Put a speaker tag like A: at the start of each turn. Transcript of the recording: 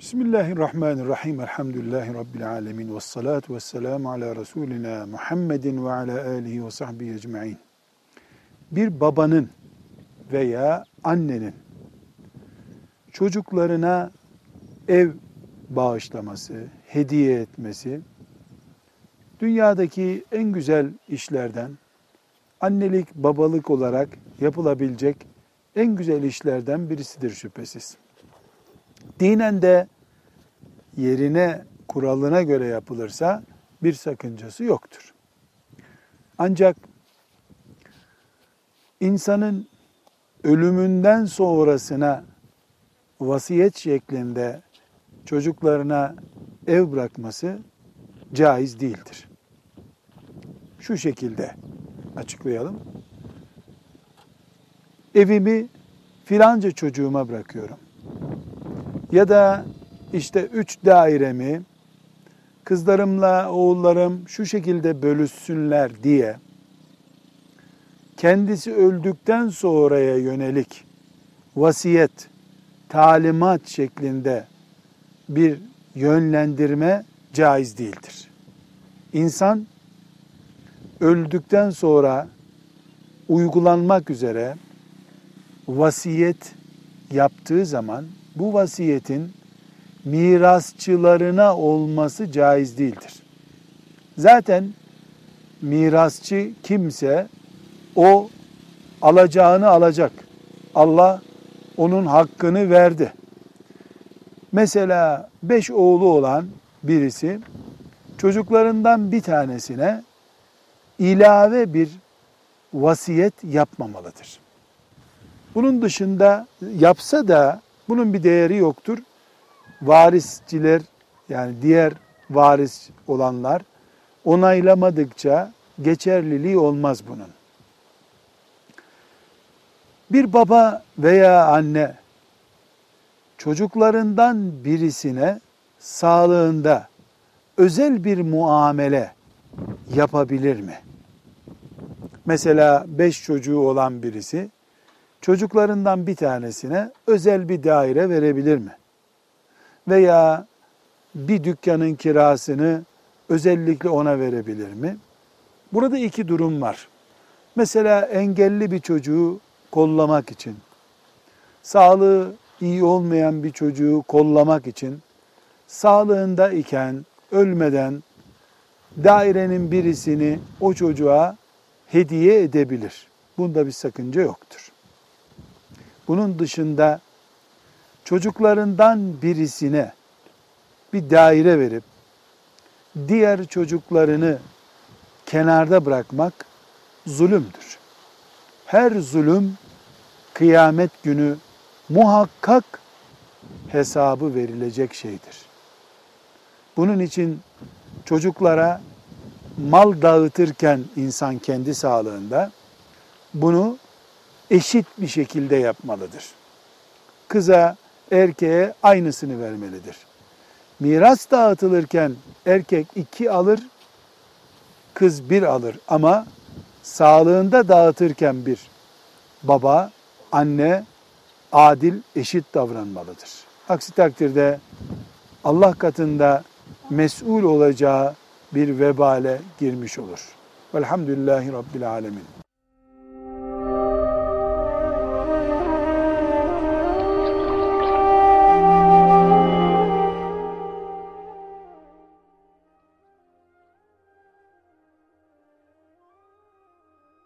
A: Bismillahirrahmanirrahim. Elhamdülillahi Rabbil alemin. Ve salatu ve selamu ala Resulina Muhammedin ve ala alihi ve sahbihi ecma'in. Bir babanın veya annenin çocuklarına ev bağışlaması, hediye etmesi, dünyadaki en güzel işlerden, annelik, babalık olarak yapılabilecek en güzel işlerden birisidir şüphesiz. Dinen de yerine, kuralına göre yapılırsa bir sakıncası yoktur. Ancak insanın ölümünden sonrasına vasiyet şeklinde çocuklarına ev bırakması caiz değildir. Şu şekilde açıklayalım. Evimi filanca çocuğuma bırakıyorum. Ya da işte üç dairemi kızlarımla oğullarım şu şekilde bölüşsünler diye kendisi öldükten sonraya yönelik vasiyet, talimat şeklinde bir yönlendirme caiz değildir. İnsan öldükten sonra uygulanmak üzere vasiyet yaptığı zaman bu vasiyetin mirasçılarına olması caiz değildir. Zaten mirasçı kimse o alacağını alacak. Allah onun hakkını verdi. Mesela beş oğlu olan birisi çocuklarından bir tanesine ilave bir vasiyet yapmamalıdır. Bunun dışında yapsa da bunun bir değeri yoktur. Varisçiler yani diğer varis olanlar onaylamadıkça geçerliliği olmaz bunun. Bir baba veya anne çocuklarından birisine sağlığında özel bir muamele yapabilir mi? Mesela beş çocuğu olan birisi çocuklarından bir tanesine özel bir daire verebilir mi? Veya bir dükkanın kirasını özellikle ona verebilir mi? Burada iki durum var. Mesela engelli bir çocuğu kollamak için, sağlığı iyi olmayan bir çocuğu kollamak için, sağlığında iken, ölmeden dairenin birisini o çocuğa hediye edebilir. Bunda bir sakınca yoktur. Bunun dışında çocuklarından birisine bir daire verip diğer çocuklarını kenarda bırakmak zulümdür. Her zulüm kıyamet günü muhakkak hesabı verilecek şeydir. Bunun için çocuklara mal dağıtırken insan kendi sağlığında bunu eşit bir şekilde yapmalıdır. Kıza, erkeğe aynısını vermelidir. Miras dağıtılırken erkek iki alır, kız bir alır ama sağlığında dağıtırken bir baba, anne adil, eşit davranmalıdır. Aksi takdirde Allah katında mesul olacağı bir vebale girmiş olur. Velhamdülillahi Rabbil Alemin.